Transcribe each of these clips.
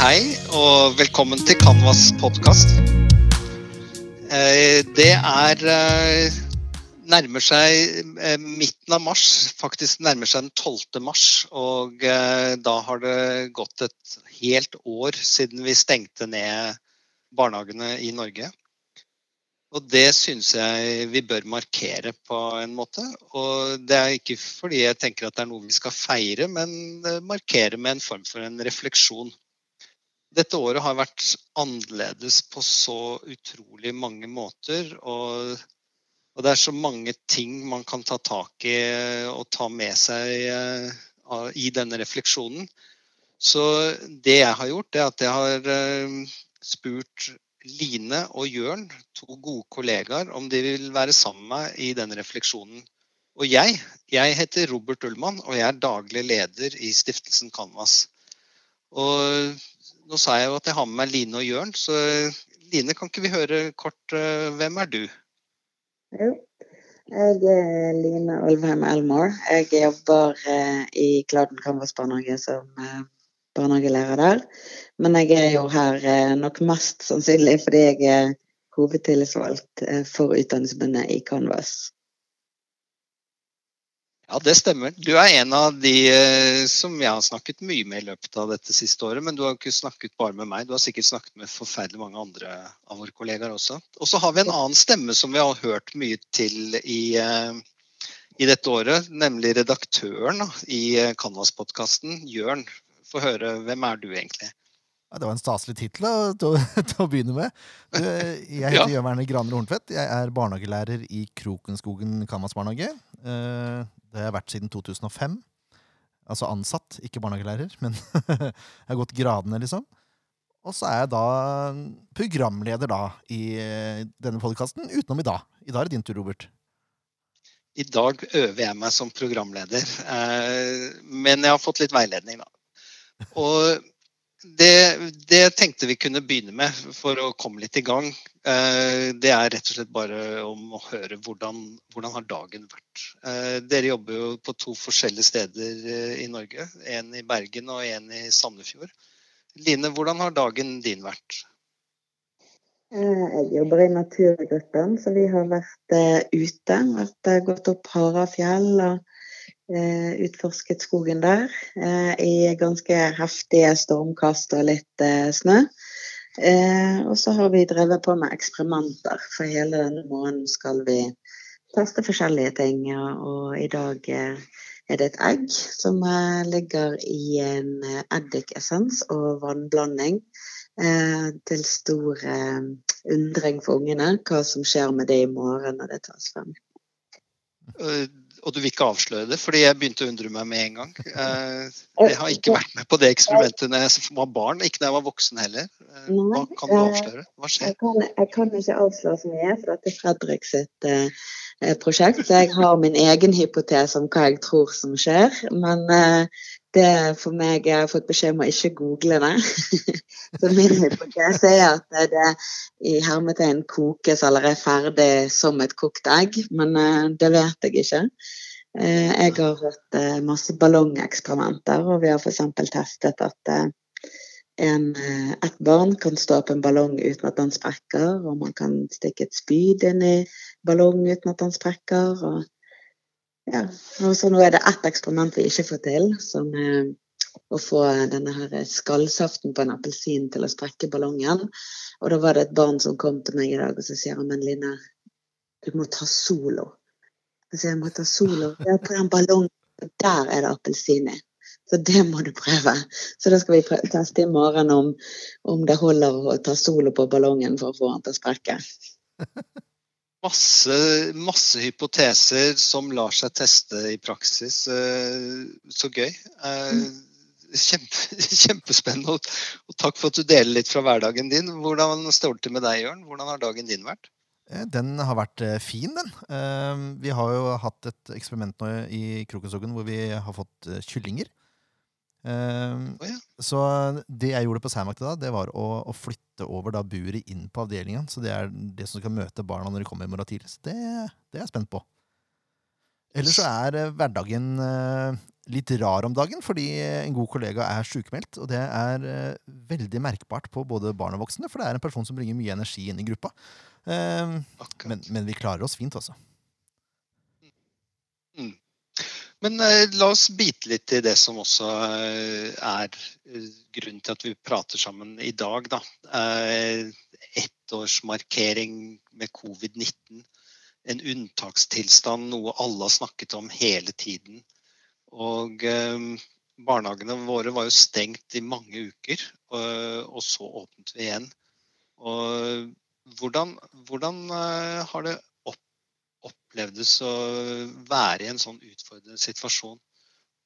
Hei, og velkommen til Canvas podkast. Det er eh, nærmer seg eh, midten av mars, faktisk nærmer seg den 12. mars. Og eh, da har det gått et helt år siden vi stengte ned barnehagene i Norge. Og det syns jeg vi bør markere på en måte. Og det er ikke fordi jeg tenker at det er noe vi skal feire, men markere med en form for en refleksjon. Dette året har vært annerledes på så utrolig mange måter. Og, og det er så mange ting man kan ta tak i og ta med seg uh, i denne refleksjonen. Så det jeg har gjort, er at jeg har uh, spurt Line og Jørn, to gode kollegaer, om de vil være sammen med meg i den refleksjonen. Og jeg, jeg heter Robert Ullmann, og jeg er daglig leder i stiftelsen Canvas. Og nå sa jeg jo at jeg har med meg Line og Jørn, så Line, kan ikke vi høre kort uh, hvem er du? Jo, jeg er Line Olvheim Elmore. Jeg jobber i Kladen Canvas barnehage som barnehagelærer der. Men jeg er jo her eh, nok mest sannsynlig fordi jeg er hovedtillitsvalgt eh, for Utdanningsforbundet i Canvas. Ja, det stemmer. Du er en av de eh, som jeg har snakket mye med i løpet av dette siste året. Men du har ikke snakket bare med meg, du har sikkert snakket med forferdelig mange andre av våre kollegaer også. Og så har vi en annen stemme som vi har hørt mye til i, i dette året, nemlig redaktøren i Canvas-podkasten, Jørn få høre hvem er du egentlig? Ja, det var en staselig tittel til, til, å begynne med. Jeg heter ja. Jørn Werner Graner Horntvedt. Jeg er barnehagelærer i Krokenskogen Kanvas barnehage. Det har jeg vært siden 2005. Altså ansatt, ikke barnehagelærer, men jeg har gått gradene, liksom. Og så er jeg da programleder da i eh, denne podkasten, utenom i dag. I dag er det din tur, Robert. I dag øver jeg meg som programleder, eh, men jeg har fått litt veiledning, da. Og det, det, tenkte vi kunne begynne med for å komme litt i gang. Eh, det er rett og slett bare om å høre hvordan, hvordan har dagen vært. Eh, dere jobber jo på to forskjellige steder eh, i Norge. En i Bergen og en i Sandefjord. Line, hvordan har dagen din vært? Jeg jobber i naturgruppen, så vi har vært ute. Vært, gått opp Harafjell og utforsket skogen der eh, i ganske heftige stormkast og litt eh, snø. og så har vi drevet på med eksperimenter, for hele denne måneden skal vi teste forskjellige ting. Og i dag er det et egg som ligger i en eddikessens og vannblanding. til stor undring for ungene hva som skjer med det i morgen når det tas frem og du vil ikke avsløre det, fordi jeg begynte å undre meg med en gang. Eh, jeg har ikke vært med på det eksperimentet når jeg var barn, ikke da jeg var voksen heller. Eh, hva kan du eh, avsløre? Hva skjer? Jeg kan, jeg kan ikke avsløre så mye, for dette er Fredrik sitt eh, prosjekt. Så jeg har min egen hypotese om hva jeg tror som skjer. Men eh, det for meg Jeg har fått beskjed om å ikke google det. så min hypotese er at det i hermetegn kokes eller er ferdig som et kokt egg, men uh, det vet jeg ikke. Uh, jeg har hatt uh, masse ballongeksperimenter, og vi har f.eks. testet at en, et barn kan stå opp en ballong uten at den sprekker, og man kan stikke et spyd inn i ballong uten at den sprekker. og ja, og så nå er det ett eksperiment vi ikke får til, som er å få denne her skallsaften på en appelsin til å sprekke ballongen. Og da var det et barn som kom til meg i dag og så sier men Line, du må ta solo. Jeg sier jeg må ta solo. Ja, på den ballongen, der er det appelsin i. Så det må du prøve. Så da skal vi teste i morgen om, om det holder å ta solo på ballongen for å få den til å sprekke. masse, masse, hypoteser som lar seg teste i praksis. Eh, så gøy. Eh, mm. Kjempe, kjempespennende. Og, takk for at du deler litt fra hverdagen din. Hvordan står det til med deg, Jørn? Hvordan har dagen din vært? Eh, den har vært fin, den. Vi har jo hatt et eksperiment nå i Krokenskogen hvor vi har fått kyllinger. Uh, oh, ja. Så det jeg gjorde på Cermaq da, det var å, å, flytte over da buret inn på avdelingen. Så det er det som skal møte barna når de kommer i morgen tidlig. Så det, det, er jeg spent på. Ellers så er eh, hverdagen eh, litt rar om dagen fordi en god kollega er sykemeldt. Og det er eh, veldig merkbart på både barn og voksne, for det er en person som bringer mye energi inn i gruppa. Men, men vi klarer oss fint, altså. Mm. Men eh, la oss bite litt i det som også eh, er grunnen til at vi prater sammen i dag. Da. Eh, Ettårsmarkering med covid-19 en unntakstilstand, noe alle har snakket om hele tiden. Og eh, barnehagene våre var jo stengt i mange uker, og, så åpnet vi igjen. Og hvordan, hvordan har det opplevdes å være i en sånn utfordrende situasjon?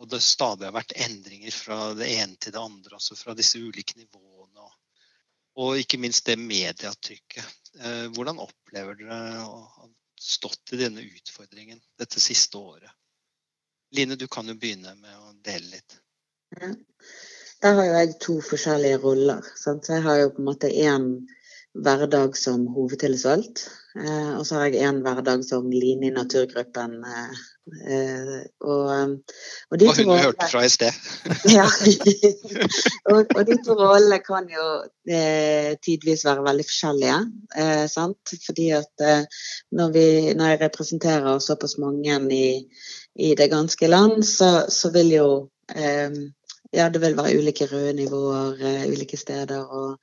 Og det stadig har vært endringer fra det ene til det andre, altså fra disse ulike nivåene. Og, ikke minst det mediatrykket. Uh, hvordan opplever dere å ha stått i denne utfordringen dette siste året. Line, du kan jo begynne med å dele litt. Ja. Der har jo jeg to forskjellige roller. Sant? Jeg har jo på en måte én hverdag som hovedtillitsvalgt. Eh, og så har jeg én hverdag som Line i naturgruppen. Eh, eh og, um, og de to hun hørte fra i sted. ja. og, og, de to rollene kan jo eh, tidvis være veldig forskjellige. Eh, sant? Fordi at eh, når, vi, når, jeg representerer såpass mange i, i det ganske land, så, så vil jo ja, det vil være ulike røde nivåer ulike steder. og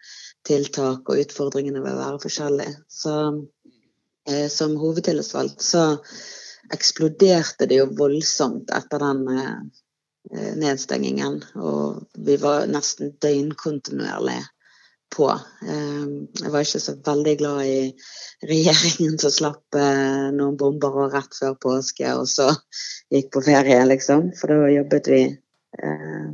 tiltak og utfordringene vil være forskjellige. Så eh, som hovedtillitsvalgt så eksploderte det jo voldsomt etter den eh, nedstengingen. Og vi var nesten døgnkontinuerlig på. Eh, jeg var ikke så veldig glad i regjeringen som slapp eh, noen bomber rett før påske, og så gikk på ferie, liksom. For da jobbet vi eh,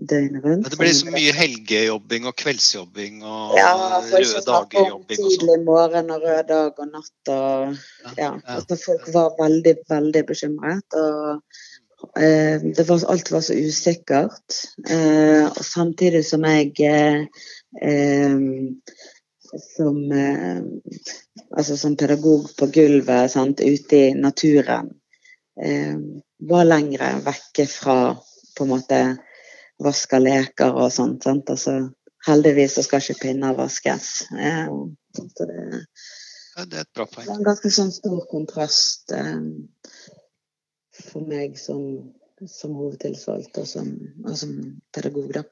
døgnet rundt. Men det blir så mye helgejobbing og kveldsjobbing og ja, røde dager-jobbing og sånn. Tidlig morgen og rød dag og natt og ja. ja altså folk var veldig, veldig bekymret. Og eh, det var, alt var så usikkert. Eh, og samtidig som jeg eh, eh som, eh, altså som pedagog på gulvet sant, ute i naturen eh, var lengre vekke fra på en måte vasker leker og sånt. Sant? Altså, heldigvis så skal ikke pinner vaskes. Eh, så det, ja, det er et bra poeng. Det er en ganske sånn stor kontrast eh, for meg som, som hovedtilsvalgt og som, og som pedagog, da.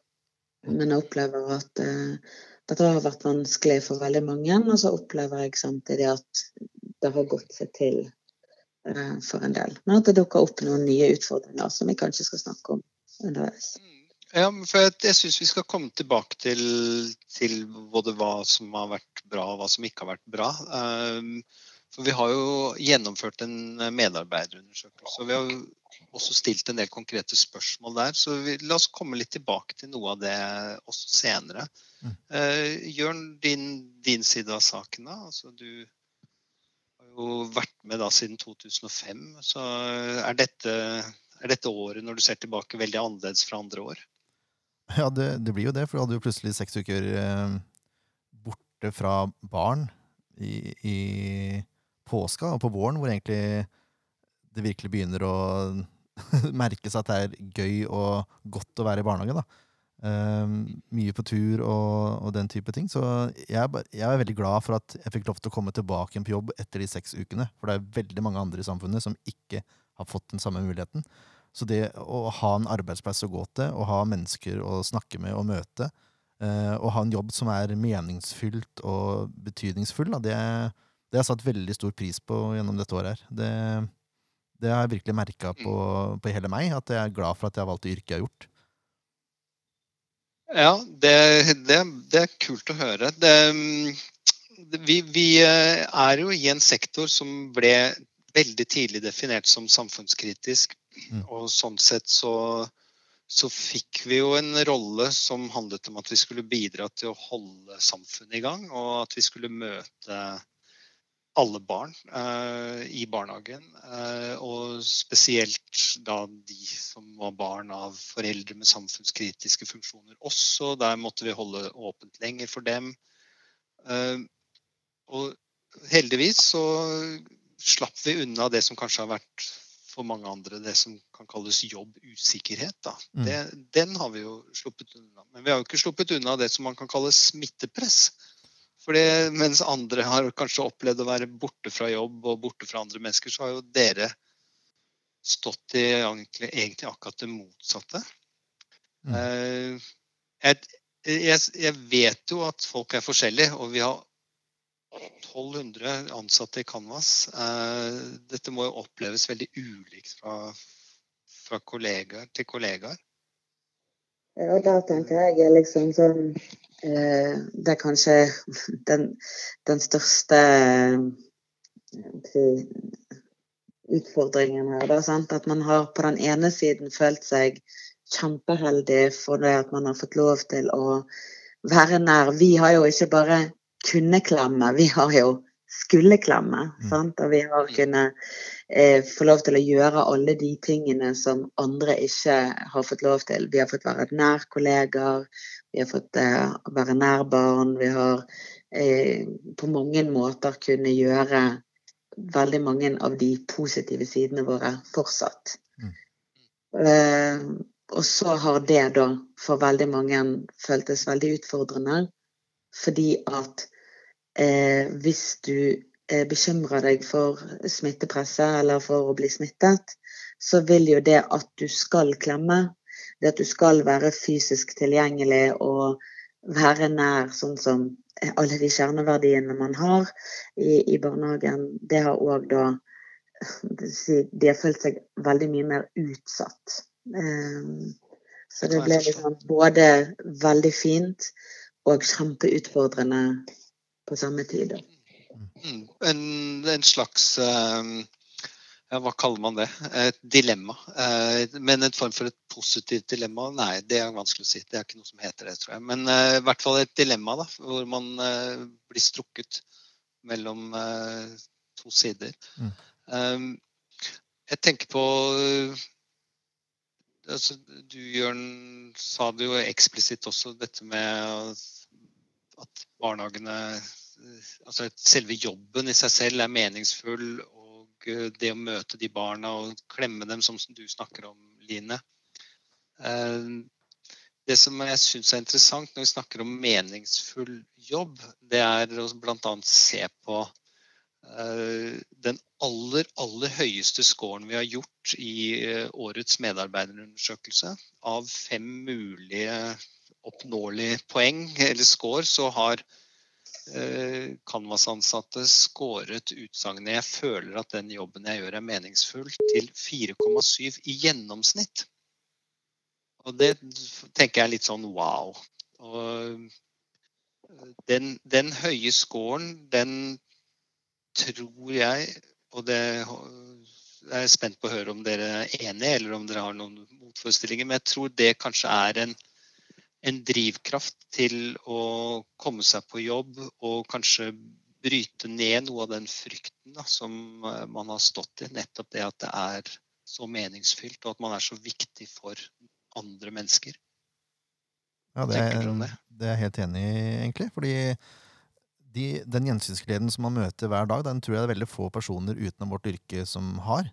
Men jeg opplever at eh, dette har vært vanskelig for veldig mange, og så opplever jeg samtidig at det har gått seg til eh, for en del. Men at det dukker opp noen nye utfordringer som vi kanskje skal snakke om underveis. Mm. Ja, for Jeg, jeg syns vi skal komme tilbake til, til, både hva som har vært bra og hva som ikke har vært bra. Um, for Vi har jo gjennomført en medarbeiderundersøkelse. og Vi har også stilt en del konkrete spørsmål der. Så vi, la oss komme litt tilbake til noe av det også senere. Mm. Uh, Jørn, din, din, side av saken, da. Altså, du har jo vært med da siden 2005. Så er dette, er dette året, når du ser tilbake, veldig annerledes fra andre år? Ja, det, det, blir jo det, for du hadde jo plutselig seks uker eh, borte fra barn i, i, påska og på våren, hvor egentlig det virkelig begynner å merkes at det er gøy og godt å være i barnehage. da. Um, mye på tur og, og, den type ting. Så jeg, jeg, er veldig glad for at jeg fikk lov til å komme tilbake på jobb etter de seks ukene. For det er veldig mange andre i samfunnet som ikke har fått den samme muligheten. Så det å ha en arbeidsplass å gå til, å ha mennesker å snakke med og møte, eh, og ha en jobb som er meningsfylt og betydningsfull, det, det har jeg satt veldig stor pris på gjennom dette året. her. Det, det har jeg virkelig merka på, på, hele meg, at jeg er glad for at jeg har valgt det yrket jeg har gjort. Ja, det, det, det er kult å høre. vi, vi eh, er jo i en sektor som ble veldig tidlig definert som samfunnskritisk. Mm. Og sånn sett så, så fikk vi jo en rolle som handlet om at vi skulle bidra til å holde samfunnet i gang, og at vi skulle møte alle barn eh, i barnehagen. Eh, og spesielt da de som var barn av foreldre med samfunnskritiske funksjoner også. Der måtte vi holde åpent lenger for dem. Eh, og heldigvis så slapp vi unna det som kanskje har vært for mange andre det som kan kalles jobbusikkerhet. Da. Mm. Det, den har vi jo sluppet unna. Men vi har jo ikke sluppet unna det som man kan kalle smittepress. Fordi mens andre har kanskje opplevd å være borte fra jobb og borte fra andre mennesker, så har jo dere stått i egentlig, egentlig akkurat det motsatte. Mm. Jeg, jeg, jeg, vet jo at folk er forskjellige, og vi har 1200 ansatte i Canvas. Uh, dette må jo oppleves veldig ulikt fra, fra kollegaer til kollegaer. Ja, da tenker jeg liksom sånn eh, Det er kanskje den, den største eh, utfordringen her. Da, At man har på den ene siden følt seg kjempeheldig for det at man har fått lov til å være nær. Vi har jo ikke bare kunne klemme, vi har jo skulle klemme. Mm. Og vi har kunnet eh, få lov til å gjøre alle de tingene som andre ikke har fått lov til. Vi har fått være nær kollegaer, vi har fått eh, være nær barn. Vi har eh, på mange måter kunnet gjøre veldig mange av de positive sidene våre fortsatt. Mm. Eh, og så har det da for veldig mange føltes veldig utfordrende. Fordi at eh, hvis du Eh, bekymrer deg for smittepresset eller for å bli smittet, så vil jo det at du skal klemme, det at du skal være fysisk tilgjengelig og være nær sånn som alle de kjerneverdiene man har i, i barnehagen, det har òg da De har følt seg veldig mye mer utsatt. Um, så det ble liksom både veldig fint og kjempeutfordrende på samme tid. Mm, en, en, slags uh, ja, Hva kaller man det? Et dilemma. Uh, men en form for et positivt dilemma? Nei, det er vanskelig å si. Det er ikke noe som heter det, tror jeg. Men uh, i hvert fall et dilemma da, hvor man blir strukket mellom to sider. Mm. Um, jeg tenker på altså, Du, Jørn, sa det jo eksplisitt også, dette med at barnehagene altså selve jobben i seg selv er meningsfull. Og eh, det å møte de barna og klemme dem, som du snakker om, Line. Eh, det som jeg syns er interessant når vi snakker om meningsfull jobb, det er å bl.a. se på eh, den aller, aller høyeste scoren vi har gjort i årets medarbeiderundersøkelse. Av fem mulige oppnåelige poeng eller score, så har Eh, Canvas-ansatte skåret utsagnet 'jeg føler at den jobben jeg gjør er meningsfull' til 4,7 i gjennomsnitt. Og det tenker jeg er litt sånn wow. Og eh, den, den høye scoren, den tror jeg, og det jeg er spent på å høre om dere er enige, eller om dere har noen motforestillinger, men jeg tror det kanskje er en en drivkraft til å komme seg på jobb og kanskje bryte ned noe av den frykten da, som eh, man har stått i. Nettopp det at det er så meningsfylt, og at man er så viktig for andre mennesker. Ja, det er, det? det er jeg helt enig i, egentlig. Fordi de, den gjensynsgleden som man møter hver dag, den tror jeg det er veldig få personer utenom vårt yrke som har.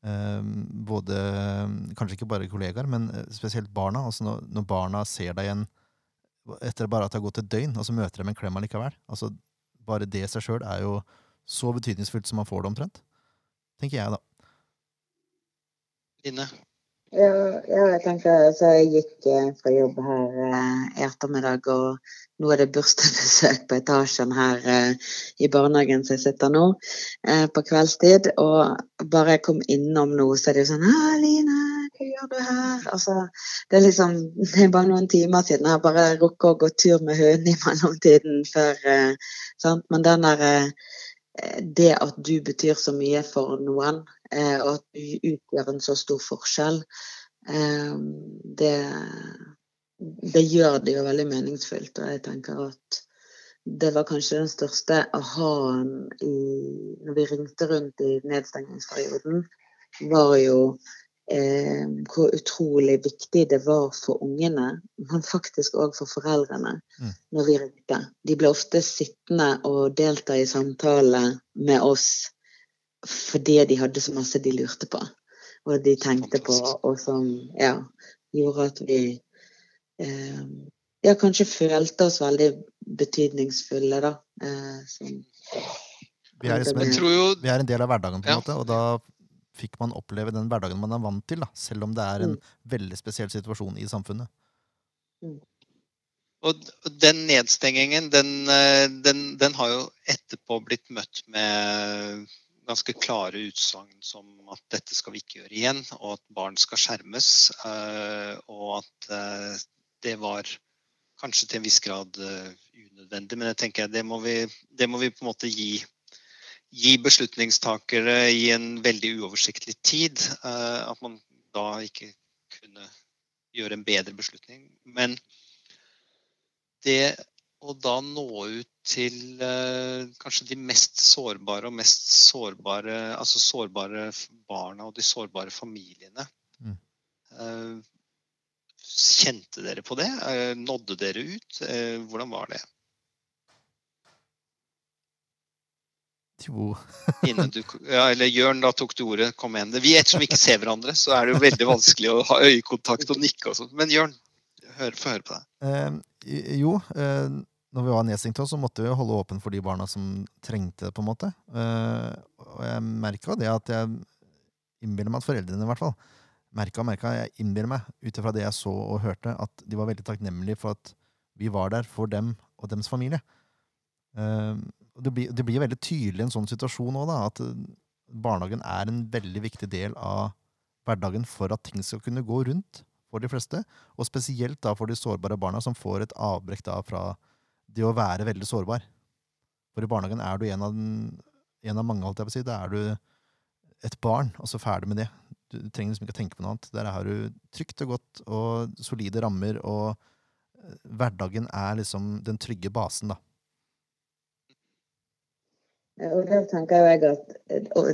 Ehm, både Kanskje ikke bare kollegaer, men eh, spesielt barna. Altså når, når barna ser deg igjen etter bare at det har gått et døgn, og så møter de en klem allikevel. Altså, bare det i seg sjøl er jo så betydningsfullt som man får det, omtrent. Tenker jeg, da. Line? Ja, ja, jeg tenker altså, Jeg gikk eh, fra jobb her eh, i ettermiddag, og nå er det bursdagsbesøk på etasjen her eh, i barnehagen som jeg sitter nå, eh, på kveldstid. Og bare jeg kom innom nå, så er det jo sånn 'Line, hva gjør du her?' Altså, det er liksom Det er bare noen timer siden jeg bare rukket å gå tur med hunden i mellomtiden før eh, sant? Men den der eh, det at du betyr så mye for noen, eh, og at du utgjør en så stor forskjell, eh, det, det gjør det jo veldig meningsfylt. Og jeg tenker at det var kanskje den største aha-en når vi ringte rundt i nedstengingsperioden, var jo eh, hvor utrolig viktig det var for ungene, men faktisk òg for foreldrene, mm. når vi ringte. De ble ofte sittende og delta i samtale med oss fordi de hadde så masse de lurte på. og de tenkte på, og som ja, gjorde at vi eh, ja, kanskje følte oss veldig betydningsfulle, da. Eh, som, vi, er liksom en, vi er en del av hverdagen, på en ja. måte, og da fikk man oppleve den hverdagen man er vant til, da, selv om det er en mm. veldig spesiell situasjon i samfunnet. Mm. Og den nedstengingen, den, eh, den, den, har jo etterpå blitt møtt med ganske klare utsagn som at dette skal vi ikke gjøre igjen, og at barn skal skjermes. Eh, og at eh, det var kanskje til en viss grad unødvendig. Men jeg tenker det må vi, det må vi på en måte gi gi beslutningstakere i en veldig uoversiktlig tid. Eh, at man da ikke kunne gjøre en bedre beslutning. Men det å da nå ut til eh, kanskje de mest sårbare og mest sårbare Altså sårbare barna og de sårbare familiene. Mm. Eh, kjente dere på det? Nådde dere ut? Hvordan var det? Jo. du, ja, eller Jørn, da tok du ordet. Kom igjen. Vi, ettersom vi ikke ser hverandre, så er det jo veldig vanskelig å ha øyekontakt og nikke og sånn. Men Jørn, hør, få høre på deg. Eh, jo, eh, når vi var nedstengt, så måtte vi holde åpen for de barna som trengte det, på en måte. Eh, og jeg merka det at jeg innbiller meg at foreldrene, i hvert fall, merka og merka, jeg innbiller meg, ut ifra det jeg så og hørte, at de var veldig takknemlige for at vi var der for dem og deres familie. Uh, det blir, det blir veldig tydelig i en sånn situasjon òg, at eh, barnehagen er en veldig viktig del av hverdagen for at ting skal kunne gå rundt for de fleste. Og spesielt da for de sårbare barna, som får et avbrekk da fra det å være veldig sårbar. For i barnehagen er du en av, den, en av mange, holdt jeg å si. Da er du et barn, og så ferdig med det. Du trenger liksom ikke å tenke på noe annet. Der har du trygt og godt og solide rammer, og eh, hverdagen er liksom den trygge basen, da. Og der tenker jeg at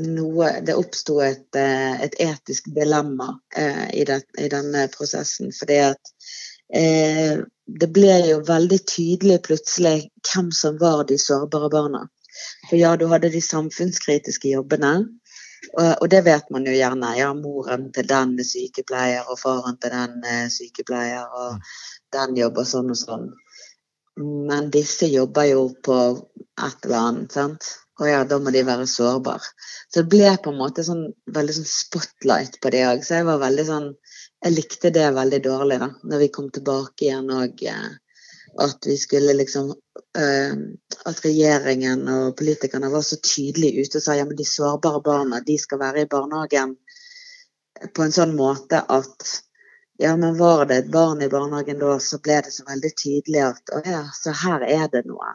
noe, det oppsto et, eh, et, etisk dilemma eh, i, det, i, denne prosessen. Fordi at eh, det ble jo veldig tydelig plutselig hvem som var de sårbare barna. For ja, du hadde de samfunnskritiske jobbene. Og, det vet man jo gjerne. Ja, moren til den er sykepleier, og faren til den er sykepleier, og mm. den jobber sånn og sånn. Men disse jobber jo på et eller annet, sant. Og ja, da må de være sårbare. Så det ble på en måte sånn veldig sånn spotlight på det òg. Så jeg var veldig sånn Jeg likte det veldig dårlig, da. Når vi kom tilbake igjen og eh, at vi skulle liksom uh, At regjeringen og politikerne var så tydelige ute og sa ja, men de sårbare barna, de skal være i barnehagen på en sånn måte at ja, men var det et barn i barnehagen da, så ble det så veldig tydelig at å ja, så her er det noe.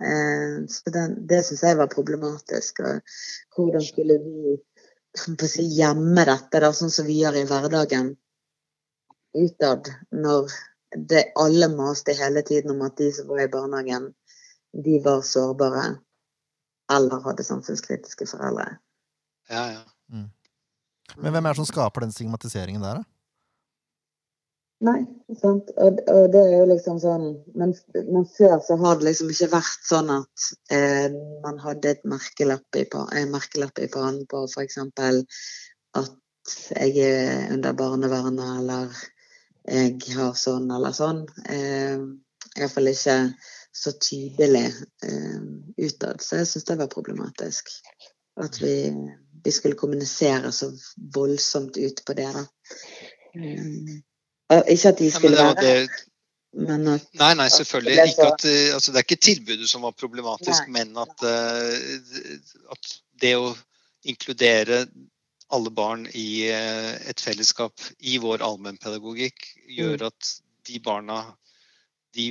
Eh, så den, det syns jeg var problematisk. Og hvordan skulle vi gjemme dette, da, sånn som vi gjør i hverdagen, utad, når det alle maste hele tiden om at de som var i barnehagen, de var sårbare eller hadde samfunnskritiske foreldre. Ja, ja. Mm. Men hvem er det som skaper den stigmatiseringen der, da? Nei, sant. Og, og, det er jo liksom sånn men, men, før så har det liksom ikke vært sånn at eh, man hadde et merkelapp i, en merkelapp i pannen på f.eks. at jeg er under barnevernet, eller jeg har sånn eller sånn. Eh, Iallfall ikke så tydelig eh, utad. Så jeg syns det var problematisk. At vi, vi, skulle kommunisere så voldsomt ut på det, da. Um, ikke at de skulle ja, være det. Men at, nei, nei, selvfølgelig. Det, ikke at, eh, altså, det er ikke tilbudet som var problematisk, nei, men at, uh, at, det å inkludere alle barn i uh, et fellesskap i vår allmennpedagogikk gjør mm. at de barna de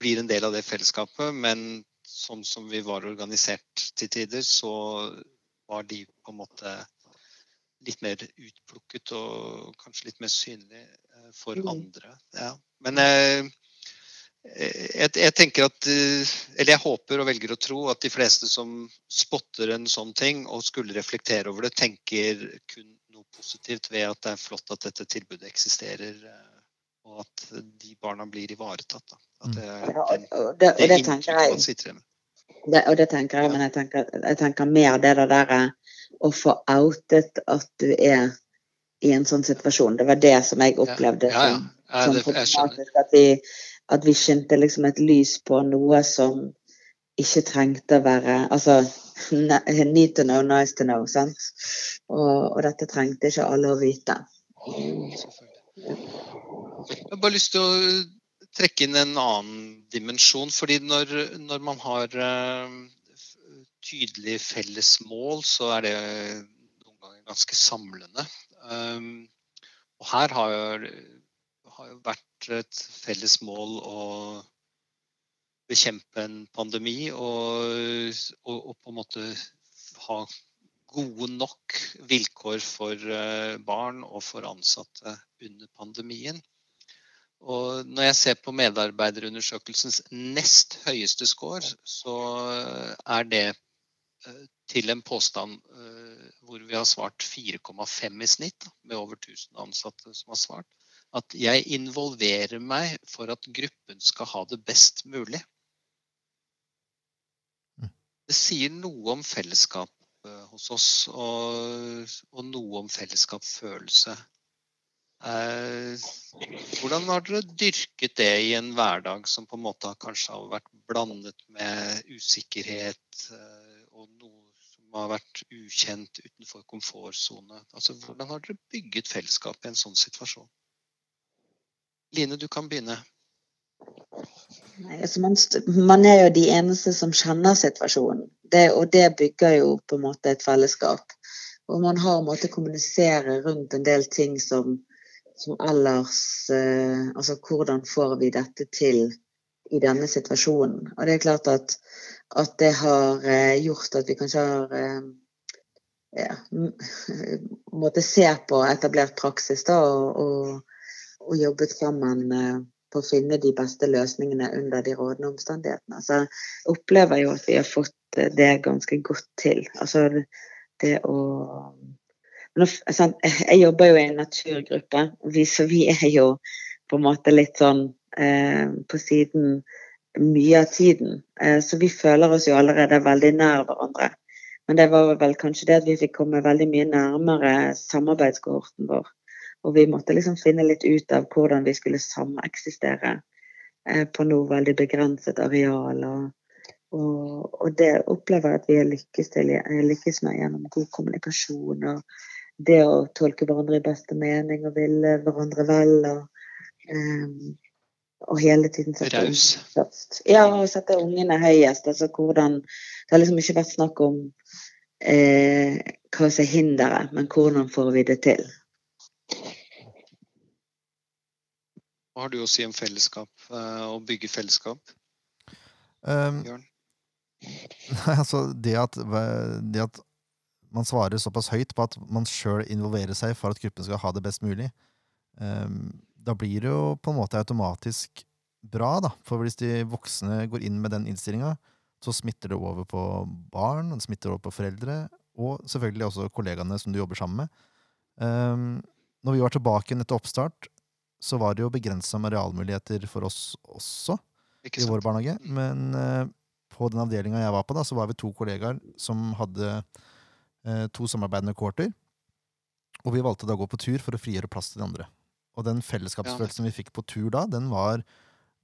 blir en del av det fellesskapet, men sånn som vi var organisert til tider, så var de på en måte litt mer utplukket og kanskje litt mer synlig eh, for mm. andre. Ja. Men eh, jeg, jeg, tenker at eh, Eller jeg håper og velger å tro at de fleste som spotter en sånn ting og skulle reflektere over det, tenker kun noe positivt ved at det er flott at dette tilbudet eksisterer. Og at de barna blir ivaretatt. Da. At det, er og, det, det, det, tenker jeg. Det, og det tenker jeg, men jeg tenker, jeg tenker mer det der å få outet at du er i en sånn situasjon. Det var det som jeg opplevde ja, ja, ja. som, som problematisk. At vi, at vi skinte liksom et lys på noe som ikke trengte å være Altså need to know, nice to know. sant? Og, og dette trengte ikke alle å vite. Jeg har bare lyst til å trekke inn en annen dimensjon. fordi når, når man har uh, tydelig felles mål, så er det noen ganger ganske samlende. Um, og her har har jo vært et felles mål å bekjempe en pandemi og, og, og, på en måte ha gode nok vilkår for uh, barn og for ansatte under pandemien. Og når jeg ser på medarbeiderundersøkelsens nest høyeste score, så er det Eh, til en påstand eh, hvor vi har svart 4,5 i snitt, med over 1000 ansatte som har svart, at jeg involverer meg for at gruppen skal ha det best mulig. Mm. Det sier noe om fellesskap eh, hos oss, og, og noe om fellesskapsfølelse. Eh, hvordan har dere dyrket det i en hverdag som på en måte kanskje har vært blandet med usikkerhet? Eh, og noe som har vært ukjent utenfor komfortsone. Altså, hvordan har dere bygget fellesskap i en sånn situasjon? Line, du kan begynne. Nei, altså man, man, er jo de eneste som kjenner situasjonen. Det, og det bygger jo på en måte et fellesskap. Og man har måttet kommunisere rundt en del ting som, som ellers eh, Altså hvordan får vi dette til i denne situasjonen? Og det er klart at at det har eh, gjort at vi kanskje har eh, ja, måtte se på etablert praksis da, og, og, og, jobbet sammen eh, på å finne de beste løsningene under de rådende omstendighetene. Så jeg opplever jo at vi har fått det ganske godt til. Altså det å Jeg jobber jo i en naturgruppe, så vi er jo på en måte litt sånn eh, på siden mye av tiden. Eh, så vi føler oss jo allerede veldig nær hverandre. Men det var vel kanskje det at vi fikk komme veldig mye nærmere samarbeidskohorten vår. Og vi måtte liksom finne litt ut av hvordan vi skulle sameksistere eh, på noe veldig begrenset areal. Og, og, og det opplever jeg at vi har lykkes, til, lykkes med gjennom god kommunikasjon. og det å tolke hverandre i beste mening og ville hverandre vel. og um, og hele tiden sette ungene først. Ja, og sette ungene høyest. Altså hvordan Det har liksom ikke vært snakk om eh, hva som er hinderet, men hvordan får vi det til. Hva har du å si om fellesskap, og å bygge fellesskap? Um, Bjørn? altså, det at, det at man svarer såpass høyt på at man sjøl involverer seg for at gruppen skal ha det best mulig, um, da blir det jo på en måte automatisk bra, da. For hvis de voksne går inn med den innstillinga, så smitter det over på barn, det smitter over på foreldre, og selvfølgelig også kollegaene som du jobber sammen med. Um, når vi var tilbake etter oppstart, så var det jo begrensa med realmuligheter for oss også i vår barnehage. Men uh, på den avdelinga jeg var på, da, så var vi to kollegaer som hadde uh, to samarbeidende kohorter. Og vi valgte da å gå på tur for å frigjøre plass til de andre. Og den fellesskapsfølelsen vi fikk på tur da, den var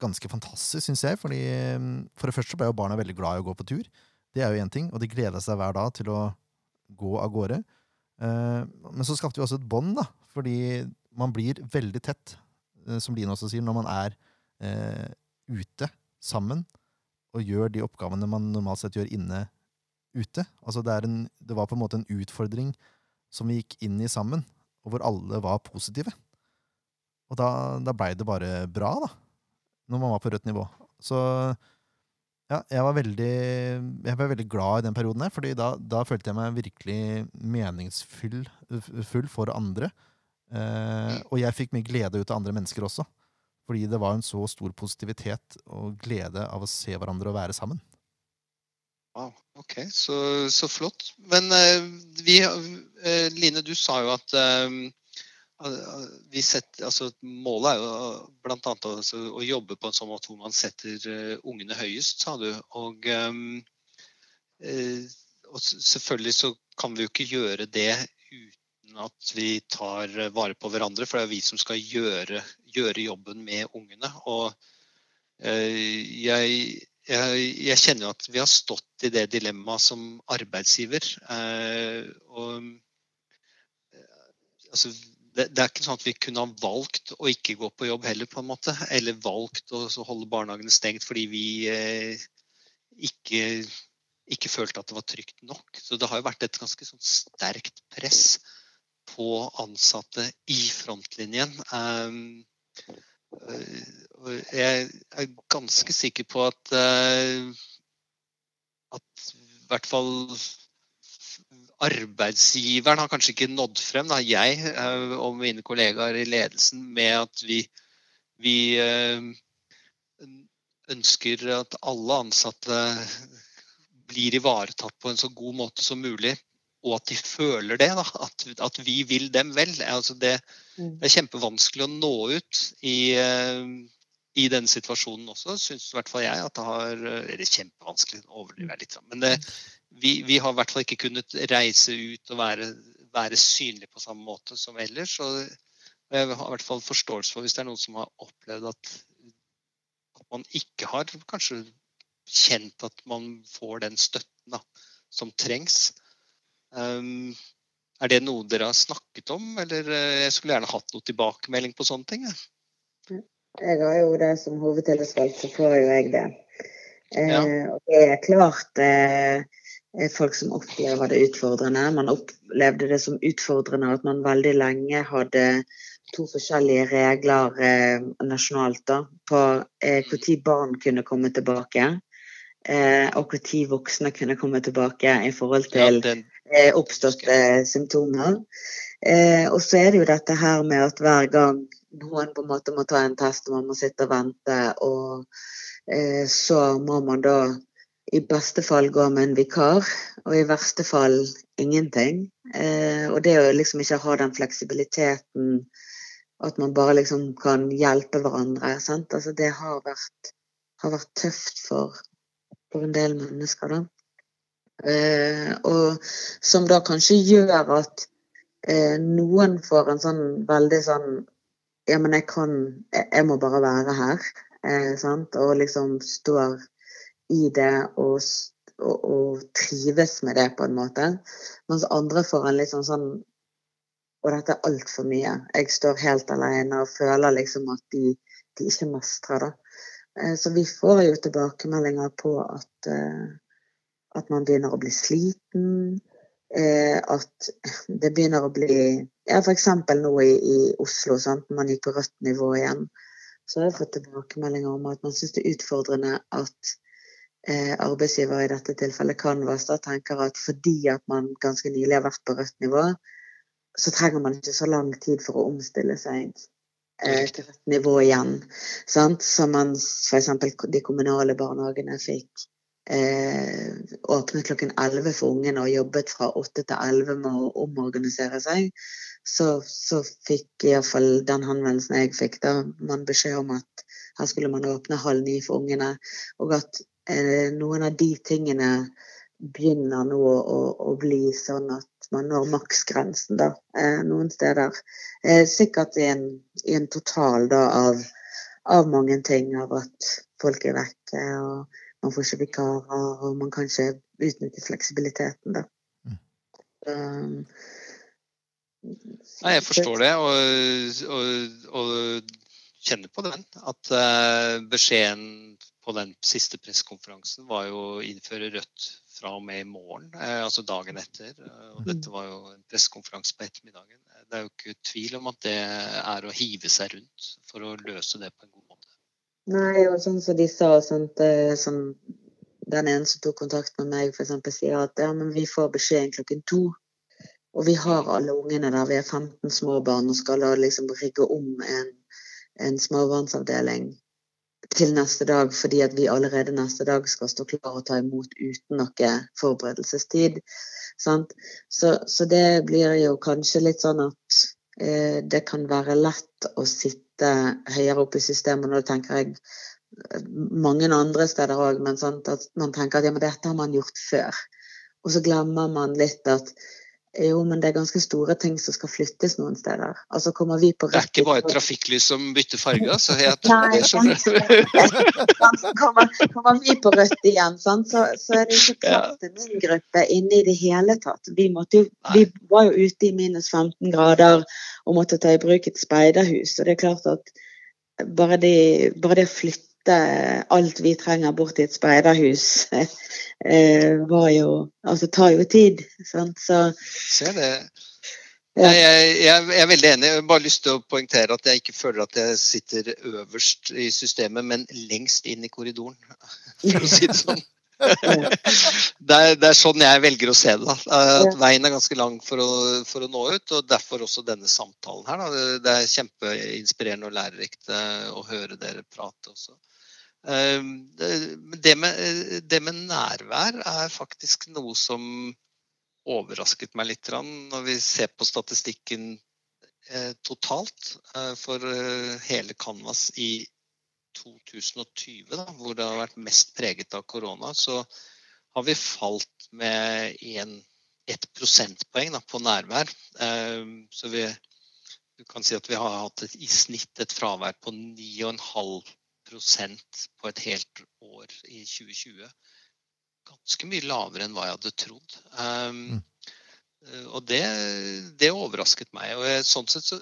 ganske fantastisk, syns jeg. fordi mm, For det første ble jo barna veldig glad i å gå på tur. Det er jo én ting, og de gleda seg hver dag til å gå av gårde. Eh, men så skapte vi også et bånd, da. Fordi man blir veldig tett, eh, som Line også sier, når man er eh, ute sammen og gjør de oppgavene man normalt sett gjør inne ute. Altså det, en, det var på en måte en utfordring som vi gikk inn i sammen, og hvor alle var positive. Og da, da blei det bare bra, da. Når man var på rødt nivå. Så ja, jeg var veldig, jeg ble veldig glad i den perioden der, fordi da, da følte jeg meg virkelig meningsfull full for andre. Eh, og jeg fikk mye glede ut av andre mennesker også. Fordi det var en så stor positivitet og glede av å se hverandre og være sammen. Wow, ok, så, så flott. Men eh, vi, eh, Line, du sa jo at vi setter, altså, målet er jo bl.a. Altså, å jobbe på en sånn måte hvor man setter uh, ungene høyest, sa du. Og, um, og, selvfølgelig så kan vi jo ikke gjøre det uten at vi tar vare på hverandre. For det er vi som skal gjøre, gjøre jobben med ungene. Og eh, jeg, jeg, jeg, kjenner at vi har stått i det dilemmaet som arbeidsgiver. Eh, og altså, det, det, er ikke sånn at vi kunne ha valgt å ikke gå på jobb heller, på en måte. Eller valgt å holde barnehagene stengt fordi vi eh, ikke, ikke, følte at det var trygt nok. Så det har jo vært et ganske sånn sterkt press på ansatte i frontlinjen. Um, jeg er ganske sikker på at, uh, at i hvert fall arbeidsgiveren har kanskje ikke nådd frem, da, jeg eh, og mine kollegaer i ledelsen, med at vi, vi eh, ønsker at alle ansatte blir ivaretatt på en så god måte som mulig. Og at de føler det, da, at, at vi vil dem vel. Altså det, mm. det, er kjempevanskelig å nå ut i, eh, i denne situasjonen også, syns i hvert fall jeg. at det har, Eller kjempevanskelig, overdriver jeg litt. Men det, vi, vi, har i hvert fall ikke kunnet reise ut og være, være synlige på samme måte som ellers. Og jeg har i hvert fall forståelse for hvis det er noen som har opplevd at, at man ikke har kanskje kjent at man får den støtten da, som trengs. Um, er det noe dere har snakket om, eller eh, jeg skulle gjerne hatt noe tilbakemelding på sånne ting? Jeg, jeg har jo det som hovedtillitsvalgt, så får jo jeg det. Eh, ja. og det er klart eh, Eh, folk som opplever det utfordrende. Man opplevde det som utfordrende at man veldig lenge hadde to forskjellige regler eh, nasjonalt da, på eh, når barn kunne komme tilbake. Eh, og når voksne kunne komme tilbake i forhold til eh, oppståtte symptomer. Eh, og så er det jo dette her med at hver gang noen på en måte må ta en test, og man må sitte og vente, og så må man da i beste fall gå med en vikar, og i verste fall ingenting. Eh, og det å liksom ikke ha den fleksibiliteten, at man bare liksom kan hjelpe hverandre, sant? Altså, det har vært, har vært tøft for, for, en del mennesker, da. Eh, og som da kanskje gjør at eh, noen får en sånn veldig sånn Ja, men jeg kan Jeg, må bare være her. Eh, sant? Og liksom står i det og, og, og, trives med det, på en måte. Mens andre får en litt sånn sånn Og dette er altfor mye. Jeg står helt alene og føler liksom at de, de ikke mestrer da. Så vi får jo tilbakemeldinger på at, eh, at man begynner å bli sliten. Eh, at det begynner å bli ja, F.eks. nå i, i Oslo, sant? man gikk på rødt nivå igjen. Så har jeg fått tilbakemeldinger om at man syns det er utfordrende at eh, arbeidsgiver, i dette tilfellet Canvas, da tenker at fordi at man ganske nylig har vært på rødt nivå, så trenger man ikke så lang tid for å omstille seg eh, til rødt nivå igjen. Sant? Så man f.eks. de kommunale barnehagene fikk eh, åpnet klokken 11 for ungene og jobbet fra 8 til 11 med å omorganisere seg, så, så fikk iallfall den henvendelsen jeg fikk, da man beskjed om at her skulle man åpne halv ni for ungene, og at Eh, noen av de tingene begynner nå å, å, bli sånn at man når maksgrensen da, eh, noen steder. Eh, sikkert i en, i en total da, av, av, mange ting, av at folk er vekke, og man får ikke vikarer, og man kan ikke utnytte fleksibiliteten. da. Mm. Um, Nei, jeg forstår det, og, og, og kjenner på den. At uh, beskjeden på den siste pressekonferansen var jo å innføre rødt fra og med i morgen, eh, altså dagen etter. Eh, og dette var jo en pressekonferanse på ettermiddagen. Det er jo ikke tvil om at det er å hive seg rundt for å løse det på en god. Nei, og sånn som de sa, sånt, sånn, den ene som tok kontakt med meg, f.eks. sier at ja, men vi får beskjeden klokken to. Og vi har alle ungene der, vi er 15 småbarn og skal da liksom rigge om en, en småbarnsavdeling til neste dag fordi at vi allerede neste dag skal stå klar og ta imot uten noe forberedelsestid. Så, så, det blir jo kanskje litt sånn at eh, det kan være lett å sitte høyere opp i systemet. Nå tenker jeg mange andre steder òg, men sånn at man tenker at ja, men dette har man gjort før. Og så glemmer man litt at Jo, men det er ganske store ting som skal flyttes noen steder. Altså kommer vi på Det er ikke bare trafikklys som bytter farge, altså. Jeg, Nei, kommer, kommer, vi på rødt igjen, sant? Så, så er det ikke plass til min gruppe inne i det hele tatt. Vi, jo, vi, var jo ute i minus 15 grader og måtte ta i bruk et speiderhus. Og det er klart at bare det, bare det å flytte flytte alt vi trenger bort til et speiderhus, eh, var jo Altså tar jo tid. Sant? Så Ser det. Ja. Jeg, jeg, jeg, er veldig enig. Jeg har bare lyst til å poengtere at jeg ikke føler at jeg sitter øverst i systemet, men lengst inn i korridoren, for å si det sånn. det, er, det, er, sånn jeg velger å se det. Da. At Veien er ganske lang for å, for å nå ut, og derfor også denne samtalen her. Da. Det er kjempeinspirerende og lærerikt eh, å høre dere prate også. Ehm, det med, det med, nærvær er faktisk noe som overrasket meg litt når vi ser på statistikken eh, totalt eh, for eh, hele Canvas i 2020, da, hvor det har vært mest preget av korona, så har vi falt med en, ett prosentpoeng da, på nærvær. Ehm, så vi, du kan si at vi har hatt et, i snitt et fravær på 9,5 på et helt år i 2020. Ganske mye lavere enn hva jeg hadde trodd. Um, og det, det, overrasket meg. og jeg, sånn sett så,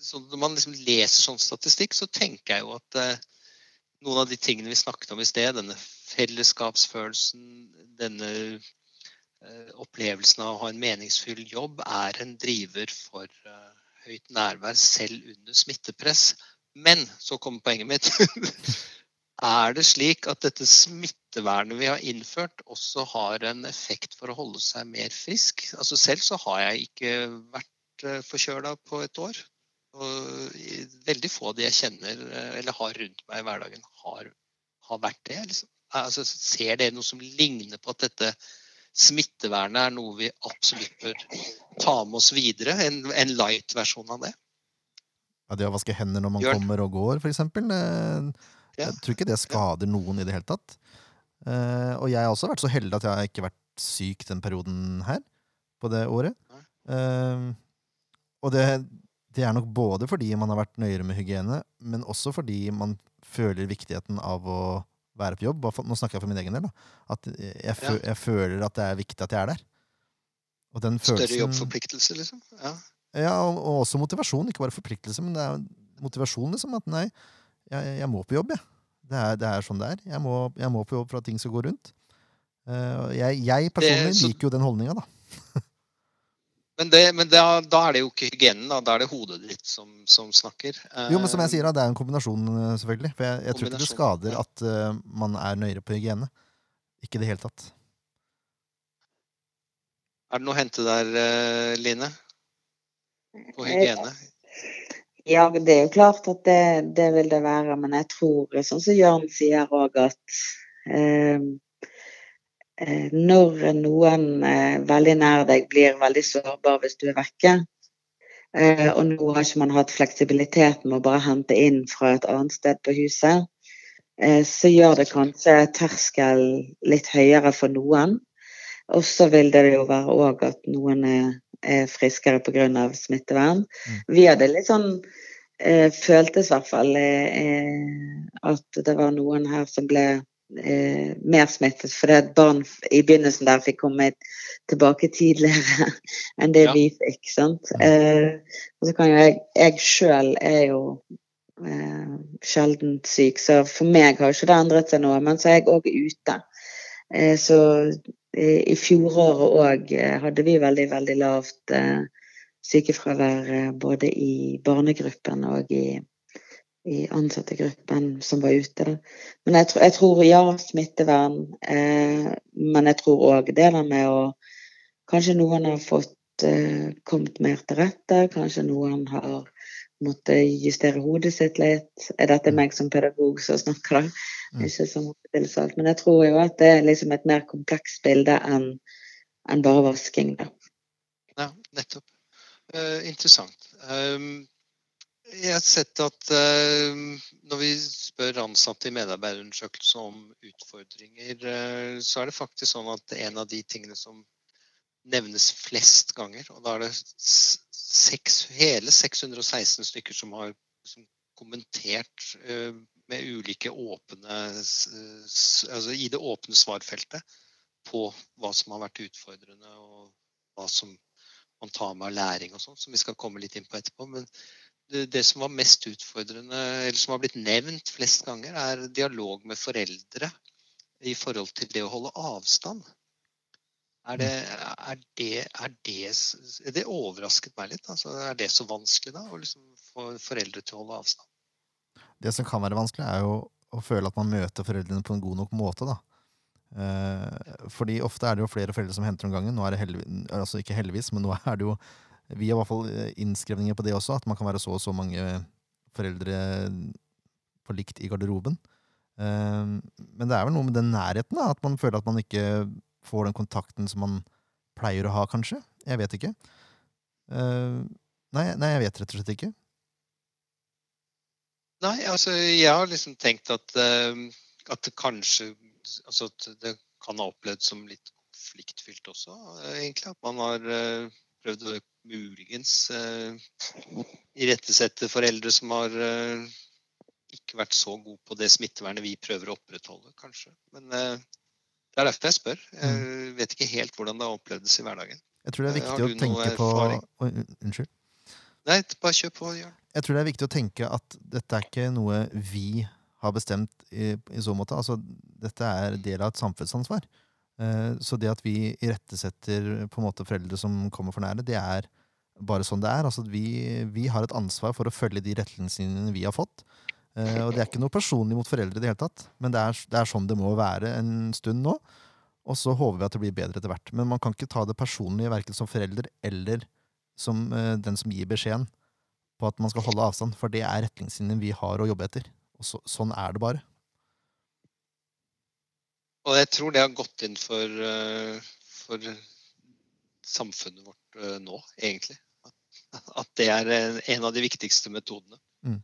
så Når man liksom leser sånn statistikk, så tenker jeg jo at uh, noen av de tingene vi snakket om i sted, denne fellesskapsfølelsen, denne uh, opplevelsen av å ha en meningsfull jobb, er en driver for uh, høyt nærvær selv under smittepress. Men så kommer poenget mitt. er det slik at dette smittevernet vi har innført, også har en effekt for å holde seg mer frisk? Altså Selv så har jeg ikke vært eh, forkjøla på et år. Og veldig få av de jeg kjenner eh, eller har rundt meg i hverdagen, har, har vært det. Liksom. Altså, ser dere noe som ligner på at dette smittevernet er noe vi absolutt bør ta med oss videre? En, en light-versjon av det? Ja, det å vaske hender når man Gjør. kommer og går, f.eks. Jeg tror ikke det skader noen i det hele tatt. Eh, og jeg har også vært så heldig at jeg ikke har vært syk den perioden her på det året. Uh, og det, det, er nok både fordi man har vært nøyere med hygiene, men også fordi man føler viktigheten av å være på jobb. Nå snakker jeg for min egen del. Da. At jeg, fø, jeg, føler at det er viktig at jeg er der. Større jobbforpliktelse, liksom? Ja. Ja, og, og, også motivasjon. Ikke bare forpliktelse, men det er motivasjon. liksom, At nei, jeg, jeg må på jobb, jeg. Det er, det er sånn det er. Jeg må, jeg må, på jobb for at ting skal gå rundt. Uh, jeg, jeg, personlig så, liker jo den holdninga, da. men, det, men da, da, er det jo ikke hygienen, da. Da er det hodet ditt som, som snakker. Jo, men som jeg sier, da, det er en kombinasjon, eh, selvfølgelig. For jeg, tror ikke det skader at uh, man er nøyere på hygiene. Ikke i det hele tatt. Er det noe å hente der, Line? På hygiene? Ja, det er jo klart at det, det vil det være. Men jeg tror, sånn som Jørn sier òg, at eh, eh, når noen eh, veldig nær deg blir veldig sårbar hvis du er vekke, eh, og nå har ikke man hatt fleksibilitet med å bare hente inn fra et annet sted på huset, eh, så gjør det kanskje terskel litt høyere for noen. Og så vil det jo være òg at noen er er friskere pga. smittevern. Mm. Vi hadde litt sånn eh, Føltes i hvert fall eh, at det var noen her som ble eh, mer smittet fordi at barn i begynnelsen der fikk komme tilbake tidligere enn det ja. vi fikk. sant? Eh, og så kan jo jeg Jeg sjøl er jo eh, sjeldent syk, så for meg har ikke det endret seg noe. Men så er jeg òg ute. Eh, så i fjoråret òg eh, hadde vi veldig, veldig lavt eh, sykefravær eh, både i barnegruppen og i, i ansattegruppen som var ute. Men jeg, jeg, tror ja, smittevern. Eh, men jeg tror òg det der med å Kanskje noen har fått eh, kommet mer til rette. Kanskje noen har måtte justere hodet sitt litt. Er dette meg som pedagog som snakker, da? Mm. Ikke som oppdelsalt. Men jeg tror jo at det er liksom et mer komplekst bilde enn en bare vasking, da. Ja, nettopp. Uh, interessant. Um, jeg har sett at uh, når vi spør ansatte i medarbeiderundersøkelser om utfordringer, uh, så er det faktisk sånn at en av de tingene som nevnes flest ganger. Og da er det seks, hele 616 stykker som har som kommentert uh, med ulike åpne Altså i det åpne svarfeltet på hva som har vært utfordrende, og hva som man tar med av læring og sånn, som vi skal komme litt inn på etterpå. Men det, det, som var mest utfordrende, eller som har blitt nevnt flest ganger, er dialog med foreldre i forhold til det å holde avstand. Er det, er det, er det, det overrasket meg litt. Altså, er det så vanskelig da, å liksom få foreldre til å holde avstand? Det som kan være vanskelig, er jo å føle at man møter foreldrene på en god nok måte. da. Eh, fordi ofte er det jo flere foreldre som henter om gangen. Nå er det heldigvis, altså ikke heldigvis, men nå er det jo Vi har i hvert fall eh, innskrevninger på det også, at man kan være så og så mange foreldre på likt i garderoben. Eh, men det er vel noe med den nærheten, da, at man føler at man ikke får den kontakten som man pleier å ha, kanskje. Jeg vet ikke. Nei, nei jeg vet rett og slett ikke. Nei, altså jeg har liksom tenkt at, at det kanskje altså at det kan ha opplevd som litt konfliktfylt også, egentlig. At man har eh, prøvd å muligens uh, irettesette foreldre som har uh, ikke vært så gode på det smittevernet vi prøver å opprettholde, kanskje. Men uh, det er derfor jeg spør. Jeg mm. vet ikke helt hvordan det har opplevdes i hverdagen. Jeg tror det er viktig å tenke på Unnskyld. Nei, bare kjør på, Jørn. Jeg tror det er viktig å tenke at dette er ikke noe vi har bestemt i, i, så måte. Altså, dette er del av et samfunnsansvar. Eh, så det at vi irettesetter på en måte foreldre som kommer for nære, det er bare sånn det er. Altså, vi, vi har et ansvar for å følge de retningslinjene vi har fått. Eh, og det er ikke noe personlig mot foreldre i det hele tatt, men det er, det er sånn det må være en stund nå. Og så håper vi at det blir bedre etter hvert. Men man kan ikke ta det personlig, verken som forelder eller som uh, den som gir beskjeden på at man skal holde avstand, for det er retningslinjen vi har å jobbe etter. Og så, sånn er det bare. Og jeg tror det har gått inn for, eh, for samfunnet vårt nå, egentlig. At det er en av de viktigste metodene. Mm.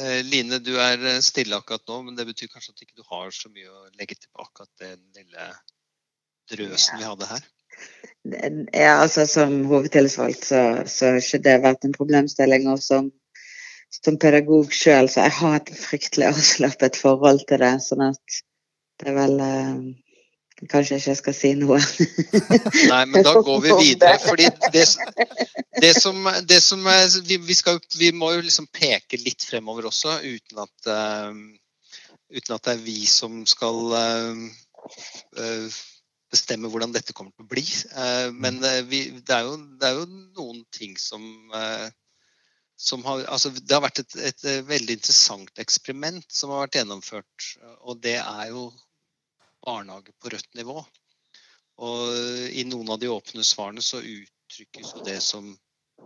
Eh, Line, du er stille akkurat nå, men det betyr kanskje at ikke du har så mye å legge til på den lille drøsen ja. vi hadde her? Ja, altså Som hovedtillitsvalgt så, så har ikke det vært en problemstilling. Og som som pedagog sjøl, så jeg har et fryktelig avslappet forhold til det. Sånn at det er vel eh, Kanskje jeg ikke skal si noe. Nei, men da går vi videre. fordi det, det som, det som vi, vi, skal, vi, må jo liksom peke litt fremover også, uten at, uh, uten at det er vi som skal uh, uh, bestemme hvordan dette kommer til å bli. men vi, det, er jo, det, er jo, noen ting som har, altså, det har vært et, et, eh, veldig interessant eksperiment som har vært gjennomført. Og det er jo barnehage på rødt nivå. Og i noen av de åpne svarene så uttrykkes jo det som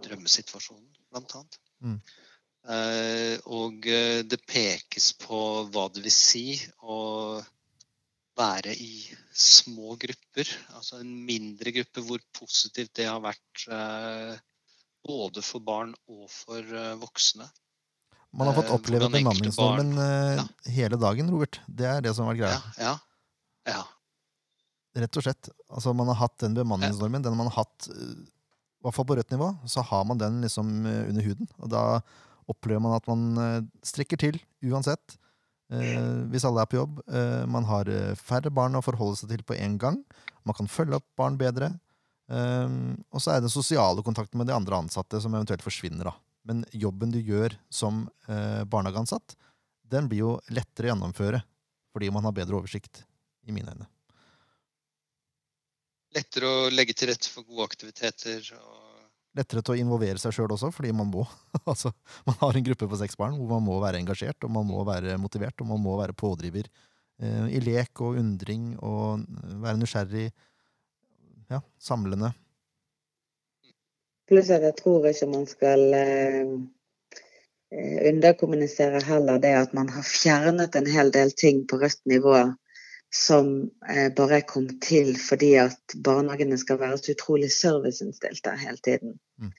drømmesituasjonen, blant annet. Mm. Uh, og eh, det pekes på hva det vil si å være i små grupper. Altså en mindre gruppe, hvor positivt det har vært uh, både for barn og for uh, voksne. Man har fått eh, oppleve bemanningsnormen ja. hele dagen, Robert. Det er det som har vært greia. Ja, ja, ja. Rett og slett. Altså, man har hatt den bemanningsnormen. Den man har hatt, i hvert fall på rødt nivå, så har man den liksom under huden. Og da opplever man at man strekker til uansett. Eh, hvis alle er på jobb. Eh, man har færre barn å forholde seg til på én gang. Man kan følge opp barn bedre. Eh, og så er det sosiale kontakten med de andre ansatte som eventuelt forsvinner. da. Men jobben du gjør som barnehageansatt, den blir jo lettere å gjennomføre fordi man har bedre oversikt, i mine øyne. Lettere å legge til rette for gode aktiviteter. Og... Lettere til å involvere seg sjøl også, fordi man må. altså, man har en gruppe på seks barn hvor man må være engasjert, og man må være motivert, og man må være pådriver eh, i lek og undring og være nysgjerrig ja, samlende. Pluss at jeg tror ikke man skal eh, eh, underkommunisere heller det at man har fjernet en hel del ting på rødt nivå som eh, bare kom til fordi at barnehagene skal være så utrolig serviceinnstilte hele tiden. Mm.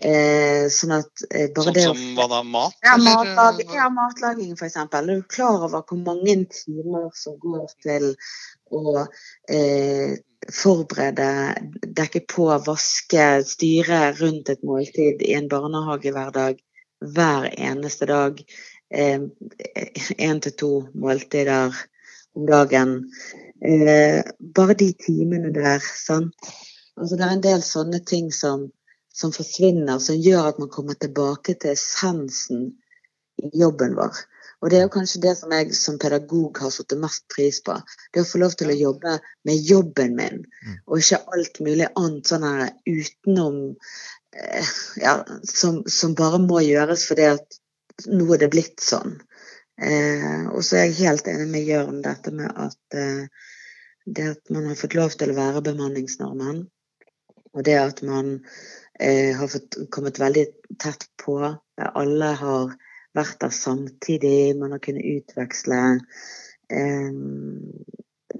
Eh, sånn at eh, bare Sånn det som hva da? Mat? ja, matlaging, ja, matlaging eksempel. Er du klar over hvor mange timer som går til å eh, forberede, dekke på, vaske, styre rundt et måltid i en barnehage hver eneste dag. Én til to måltider om dagen. Eh, bare de timene der, sant. Altså, det er en del sånne ting som, som forsvinner, som gjør at man kommer tilbake til essensen i jobben vår. Og det er jo kanskje det som jeg som pedagog har satt mest pris på. Det å få lov til å jobbe med jobben min, Mm. og ikke alt mulig annet sånn her utenom eh, ja, som, som bare må gjøres fordi at nå er det blitt sånn. Eh, og så er jeg helt enig med Jørn dette med at eh, det at man har fått lov til å være bemanningsnormen, og det at man eh, har fått kommet veldig tett på. Alle har vært der samtidig, man har kunnet utveksle. Eh,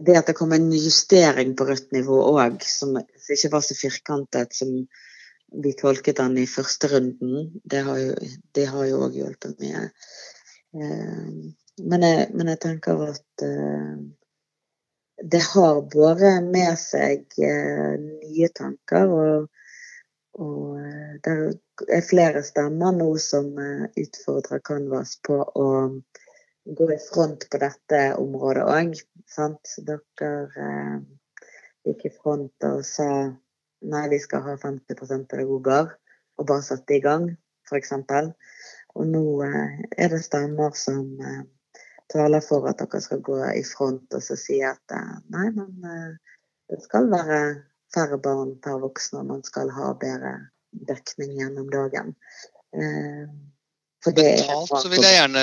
det at det kom en justering på rødt nivå òg, som ikke var så firkantet som vi tolket den i første runden, det har jo, òg hjulpet mye. Eh, men, jeg, men jeg tenker at eh, det har båret med seg eh, nye tanker, og, og det er flere stemmer nå som utfordrer Canvas på å gå i front på dette området òg. Dere gikk i front og sa nei, vi skal ha 50% pedagoger, og bare satte i gang, f.eks. Og nå eh, er det stemmer som eh, taler for at dere skal gå i front og så si at eh, nei, men det skal være færre barn per voksen, og man skal ha bedre dekning gjennom dagen. For det er Mentalt så vil jeg gjerne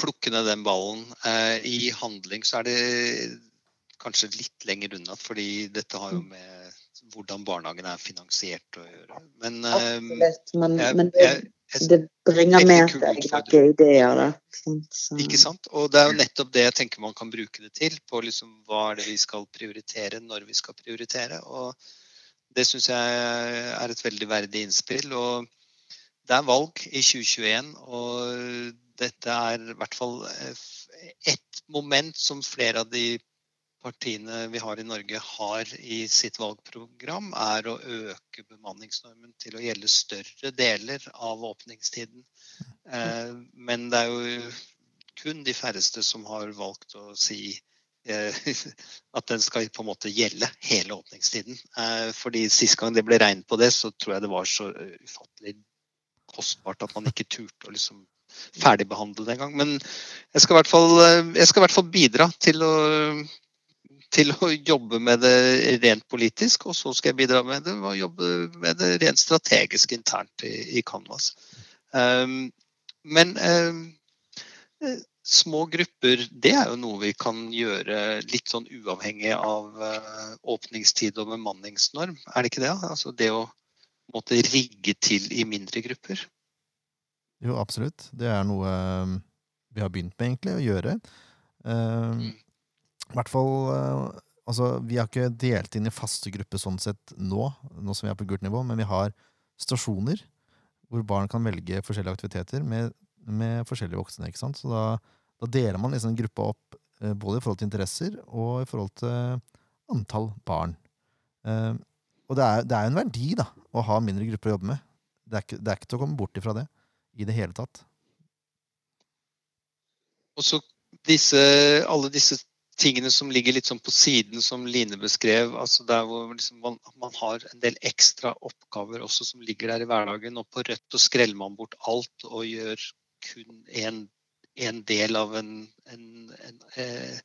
plukke ned den ballen. Eh, I handling så er det kanskje litt lenger unna, fordi dette har jo med hvordan barnehagen er finansiert å gjøre. Men Absolutt. Men, jeg, men det, jeg, det bringer med seg noen ideer, da. Så- Ikke sant? Og det er jo nettopp det jeg tenker man kan bruke det til. På liksom hva er det vi skal prioritere, når vi skal prioritere. Og det syns jeg er et veldig verdig innspill. Og det er valg i 2021, og dette er i hvert fall ett moment som flere av de partiene vi har i Norge har i sitt valgprogram, er å øke bemanningsnormen til å gjelde større deler av åpningstiden. Eh, Men det er jo kun de færreste som har valgt å si eh, at den skal på en måte gjelde hele åpningstiden. Eh, Fordi Sist gang det ble regnet på det, så tror jeg det var så ufattelig kostbart at man ikke turte å liksom ferdigbehandle det engang. Men jeg skal, i hvert fall, bidra til å, til å jobbe med det rent politisk, og så skal jeg bidra med det og jobbe med det rent strategisk internt i, i Canvas. Um, men um, små grupper, det er jo noe vi kan gjøre litt sånn uavhengig av uh, åpningstid og bemanningsnorm. Er det ikke det? Altså det å måtte rigge til i mindre grupper. Jo, absolutt. Det er noe um, vi har begynt med, egentlig, å gjøre. Um, Mm. I hvert fall uh, Altså, vi har ikke delt inn i faste grupper sånn sett nå, nå som vi er på gult nivå, men vi har stasjoner hvor barn kan velge forskjellige aktiviteter med, med forskjellige voksne. ikke sant? Så da, da deler man liksom gruppa opp eh, både i forhold til interesser og i forhold til antall barn. Eh, og det er jo en verdi da, å ha mindre grupper å jobbe med. Det er ikke, det er ikke til å komme bort ifra det i det hele tatt. Og så disse, alle disse tingene som ligger litt sånn på siden, som Line beskrev. altså Der hvor liksom man, man har en del ekstra oppgaver også som ligger der i hverdagen. Og på Rødt så skreller man bort alt og gjør kun en, en del av en, en, en, eh,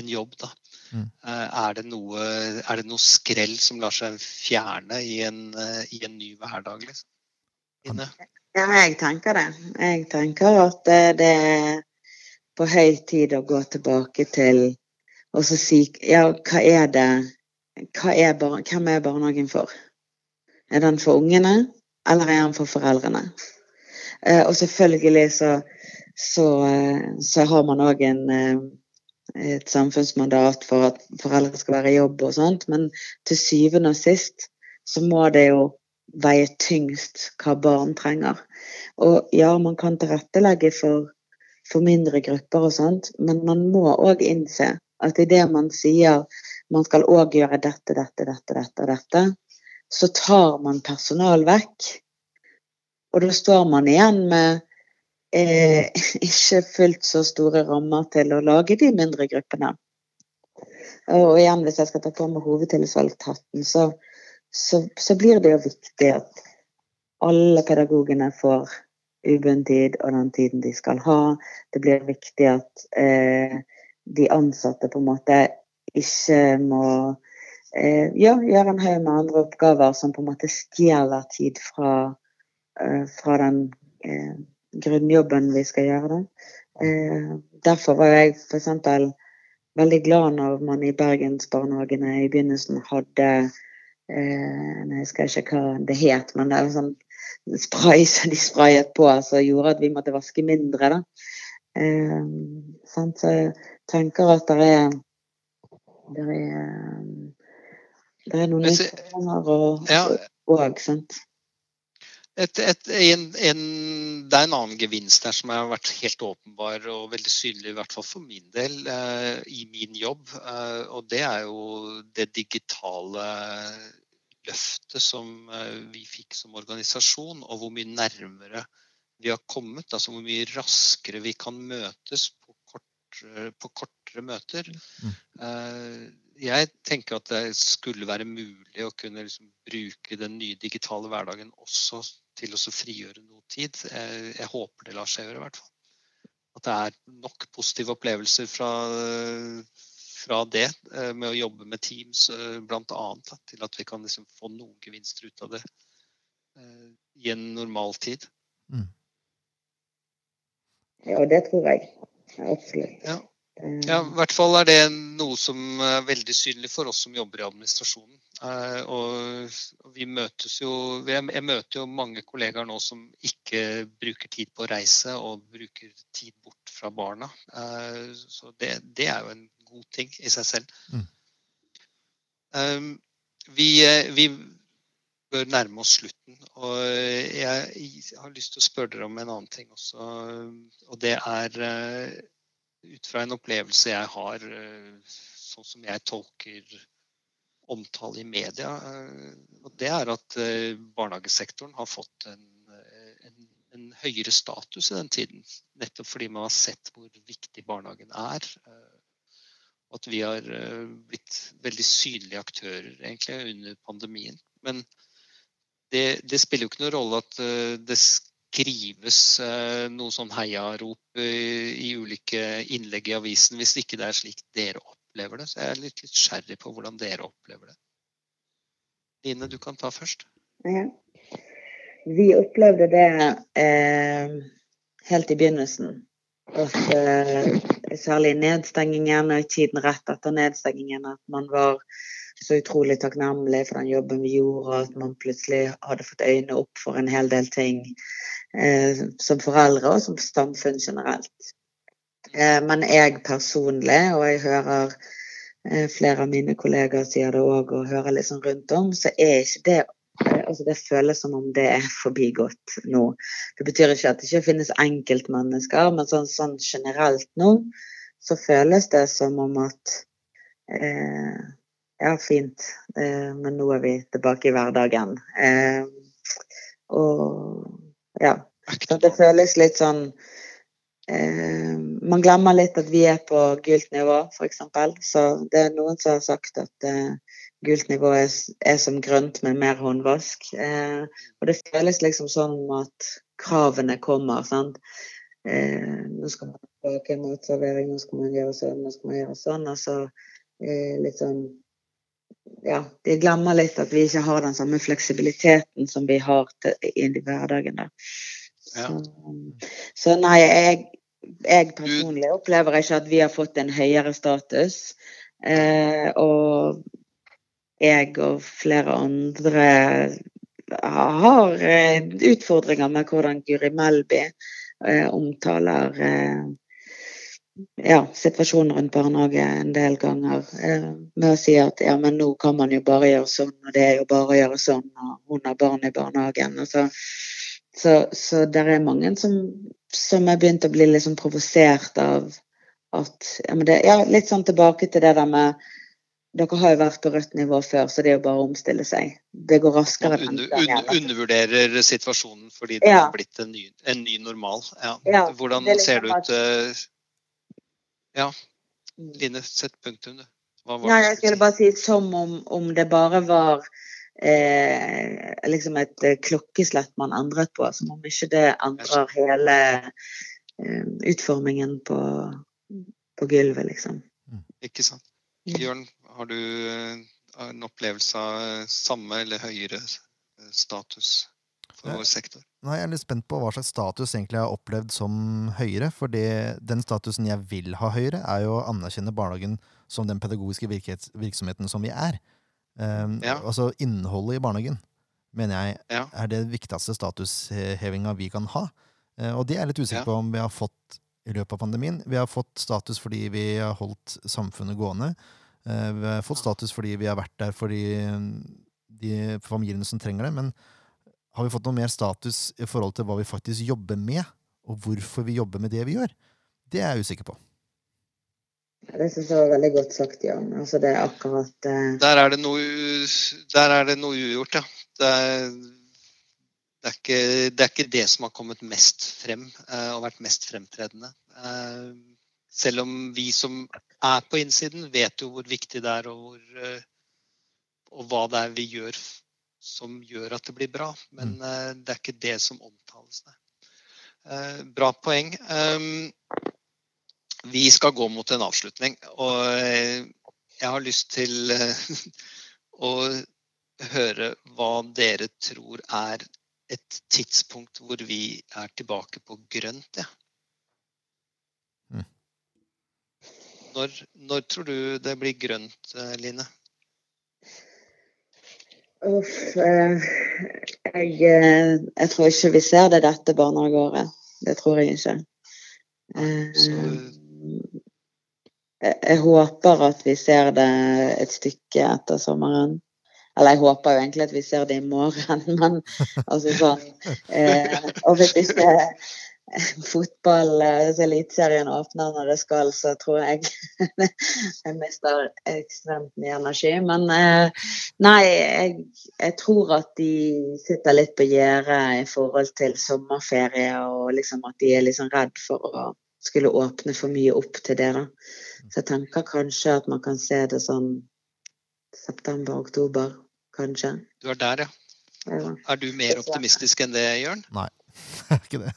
en jobb. da. Mm. Eh, er, det noe, er det noe skrell som lar seg fjerne i en, eh, i en ny hverdag? liksom? Ja, jeg tenker det. Jeg tenker at det på høy tid å gå tilbake til og så si ja, hva er det hva er Hvem er barnehagen for? Er den for ungene, eller er den for foreldrene? Eh, og selvfølgelig så, så, eh, så har man òg eh, et samfunnsmandat for at foreldre skal være i jobb og sånt, men til syvende og sist så må det jo veie tyngst hva barn trenger. Og ja, man kan tilrettelegge for, for mindre grupper og sånt, men man må òg innse at idet man sier man skal òg gjøre dette, dette, dette, dette dette, så tar man personal vekk. Og da står man igjen med eh, ikke fullt så store rammer til å lage de mindre gruppene. Og igjen, hvis jeg skal ta på meg hovedtillitsvalgthatten, så, så, så, blir det jo viktig at alle pedagogene får ubundet og den tiden de skal ha. Det blir viktig at eh, de ansatte på en måte ikke må eh, ja, gjøre en haug med andre oppgaver som på en måte stjeler tid fra, eh, fra den eh, grunnjobben vi skal gjøre. Eh, derfor var jeg f.eks veldig glad når man i bergensbarnehagene i begynnelsen hadde eh, Jeg husker ikke hva det het, men det var sånn spray som de sprayet på som gjorde at vi måtte vaske mindre. da. Eh, så jeg tenker at det er det er, det er noen utfordringer og, og, sant? Et, et, en, en, det er en annen gevinst her som har vært helt åpenbar og veldig synlig, i hvert fall for min del, eh, i min jobb. Eh, og det er jo det digitale løftet som eh, vi fikk som organisasjon, og hvor mye nærmere vi har kommet. Altså hvor mye raskere vi kan møtes på, kortere, på kortere møter. Mm. Eh, jeg tenker at det skulle være mulig å kunne liksom bruke den nye digitale hverdagen også til å frigjøre noe tid. Jeg, jeg, håper det lar seg gjøre, i hvert fall. At det er nok positive opplevelser fra, fra det eh, med å jobbe med Teams eh, bl.a. til at vi kan liksom få noen gevinster ut av det eh, i en normal tid. Mm. Ja, det tror jeg. Absolutt. Ja. Ja, I hvert fall er det noe som er veldig synlig for oss som jobber i administrasjonen. Eh, og vi møtes jo Jeg møter jo mange kollegaer nå som ikke bruker tid på å reise og bruker tid bort fra barna. Eh, så det, det er jo en god ting i seg selv. Mm. Um, vi, vi bør nærme oss slutten. Og jeg har lyst til å spørre dere om en annen ting også. Og det er ut fra en opplevelse jeg har, sånn som jeg tolker omtale i media. Eh, og det er at eh, barnehagesektoren har fått en, eh, en, en, høyere status i den tiden. Nettopp fordi man har sett hvor viktig barnehagen er. At vi har blitt veldig synlige aktører egentlig under pandemien. Men det, det spiller jo ikke noen rolle at det skrives noe sånn heiarop i ulike innlegg i avisen hvis ikke det er slik dere opplever det. Så jeg er litt nysgjerrig på hvordan dere opplever det. Line, du kan ta først. Ja. Vi opplevde det eh, helt i begynnelsen. At, eh, særlig nedstengingen og tiden rett etter nedstengingen. At man var så utrolig takknemlig for den jobben vi gjorde, og at man plutselig hadde fått øynene opp for en hel del ting eh, som foreldre og som samfunn generelt. Eh, men jeg personlig, og jeg hører eh, flere av mine kollegaer sier det òg, og hører litt sånn rundt om, så er ikke det altså Det føles som om det er forbigått nå. Det betyr ikke at det ikke finnes enkeltmennesker, men sånn, sånn generelt nå så føles det som om at eh, Ja, fint, eh, men nå er vi tilbake i hverdagen. Eh, og ja. Så det føles litt sånn Eh, man glemmer litt at vi er på gult nivå, f.eks. Så det er noen som har sagt at eh, gult nivå er, er, som grønt, med mer håndvask. Eh, og det føles liksom sånn at kravene kommer. sant? Eh, nå skal man tilbake matservering, nå skal man gjøre sånn, nå skal man gjøre sånn. Og så eh, litt sånn Ja, de glemmer litt at vi ikke har den samme fleksibiliteten som vi har til, i hverdagen. der. Ja. Så, så, nei, jeg, jeg personlig opplever ikke at vi har fått en høyere status. Eh, og jeg og flere andre har eh, utfordringer med hvordan Guri Melby eh, omtaler eh, ja, situasjonen rundt barnehage en del ganger med å si at ja, men nå kan man jo bare gjøre sånn, og det er jo bare å gjøre sånn, og hun har barn i barnehagen. Altså, så, så det er mange som, som er begynt å bli sånn provosert av at ja, det, ja, litt sånn tilbake til det der med dere har jo vært på rødt nivå før, så det er jo bare å omstille seg. Det går raskere. Man under, under, undervurderer situasjonen fordi det ja. har blitt en ny, en ny normal. Ja. Ja, Hvordan det ser det ut uh, Ja, mm. Line, sett punktum, du. Nei, jeg skulle bare si som om, om det bare var eh, liksom et eh, klokkeslett man endret på. Som om ikke det endrer hele eh, utformingen på, på gulvet, liksom. Ikke sant. Jørn, har du eh, en opplevelse av samme eller høyere eh, status for vår sektor? Nei, Jeg er litt spent på hva slags status egentlig jeg har opplevd som høyere. For den statusen jeg vil ha høyere, er jo å anerkjenne barnehagen som den pedagogiske virksomheten som vi er. Um, ja. Altså innholdet i barnehagen mener jeg ja. er det viktigste statushevinga vi kan ha. Og det er jeg litt usikker ja. på om vi har fått i løpet av pandemien. Vi har fått status fordi vi har holdt samfunnet gående. Eh, vi har fått status fordi vi har vært der for de, de familiene som trenger det. Men har vi fått noe mer status i forhold til hva vi faktisk jobber med, og hvorfor vi jobber med det vi gjør? Det er jeg usikker på. Det syns jeg var veldig godt sagt, Jan. Altså, det er akkurat uh... der, er det noe, der er det noe ugjort, ja. Det er, det, er ikke, det er, ikke, det som har kommet mest frem uh, og vært mest fremtredende. Uh, selv om vi som er på innsiden, vet jo hvor viktig det er, og, hvor, eh, og hva det er vi gjør som gjør at det blir bra. Men mm. Eh, det er ikke det som omtales. Eh, bra poeng. Ehm, vi skal gå mot en avslutning, og jeg har lyst til å høre hva dere tror er et tidspunkt hvor vi er tilbake på grønt. Ja. Når, når, tror du det blir grønt, eh, Line? Uff, eh, jeg, eh, jeg, tror ikke vi ser det dette barnehageåret. Det tror jeg ikke. Jeg, jeg, håper at vi ser det et stykke etter sommeren. Eller jeg håper jo egentlig at vi ser det i morgen, men altså sånn Og hvis ikke fotball, eh, Eliteserien åpner når det skal, så tror jeg jeg mister ekstremt mye energi. Men eh, nei, jeg, jeg tror at de sitter litt på gjerdet i forhold til sommerferie, og liksom at de er liksom redd for å skulle åpne for mye opp til det. da. Så jeg tenker kanskje at man kan se det sånn september-oktober, kanskje. Du er der, ja. ja. Er du mer optimistisk enn det, Jørn? Nei, ikke det.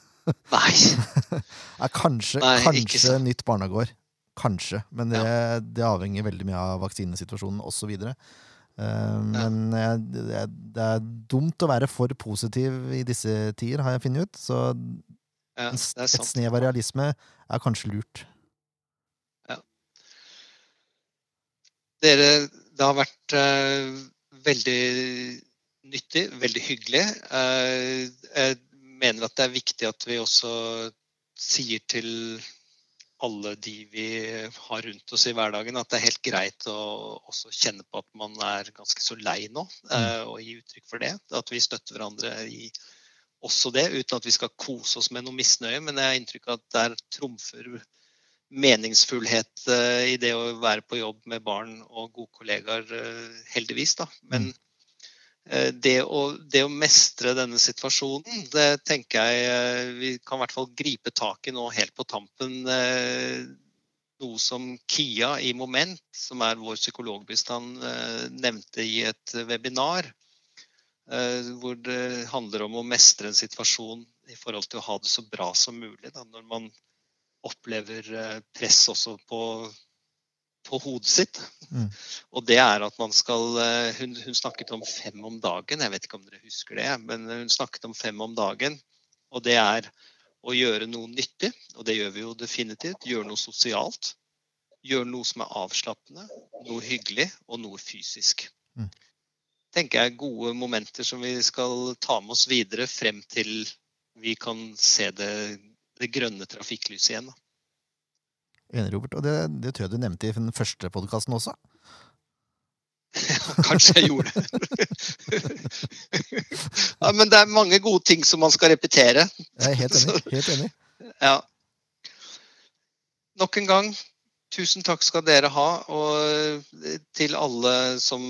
Nei. kanskje Nei, kanskje nytt barnegård. Kanskje. Men det, ja. det, avhenger veldig mye av vaksinesituasjonen osv. Uh, men ja. det, det, er dumt å være for positiv i disse tider, har jeg funnet ut. Så ja, et snev av realisme er kanskje lurt. Ja. Dere, det har vært uh, veldig nyttig, veldig hyggelig. Jeg mener at det er viktig at vi også sier til alle de vi har rundt oss i hverdagen, at det er helt greit å også kjenne på at man er ganske så lei nå, mm. Eh, og gi uttrykk for det. At vi støtter hverandre i også det, uten at vi skal kose oss med noe misnøye. Men jeg har inntrykk av at der trumfer meningsfullhet eh, i det å være på jobb med barn og gode kollegaer, eh, heldigvis. da. Men mm. Eh, det å, det å, mestre denne situasjonen, det tenker jeg vi kan i hvert fall gripe tak i nå helt på tampen. Noe som Kia i Moment, som er vår psykologbistand, nevnte i et webinar. Hvor det handler om å mestre en situasjon i forhold til å ha det så bra som mulig. Da, når man opplever press også på på hodet sitt. Mm. Og det er at man skal eh, hun, hun, snakket om fem om dagen. Jeg vet ikke om dere husker det, men hun snakket om fem om dagen. Og det er å gjøre noe nyttig, og det gjør vi jo definitivt. Gjøre noe sosialt. Gjøre noe som er avslappende, noe hyggelig og noe fysisk. Mm. tenker jeg gode momenter som vi skal ta med oss videre frem til vi kan se det, det grønne trafikklyset igjen. Da. Enig, Robert. Og det, det tror jeg du nevnte i den første podkasten også. Ja, kanskje jeg gjorde det. ja, men det er mange gode ting som man skal repetere. Jeg er helt enig. Helt enig. Ja. Nok en gang, tusen takk skal dere ha. Og til alle som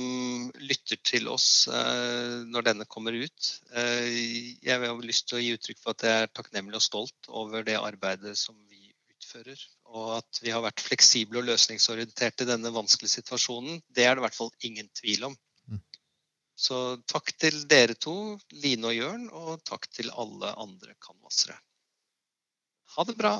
lytter til oss eh, når denne kommer ut. Eh, jeg har lyst til å gi uttrykk for at jeg er takknemlig og stolt over det arbeidet som vi utfører. Og at vi har vært fleksible og løsningsorienterte i denne vanskelige situasjonen, det er det i hvert fall ingen tvil om. Mm. Så takk til dere to, Line og Jørn, og takk til alle andre canvassere. Ha det bra.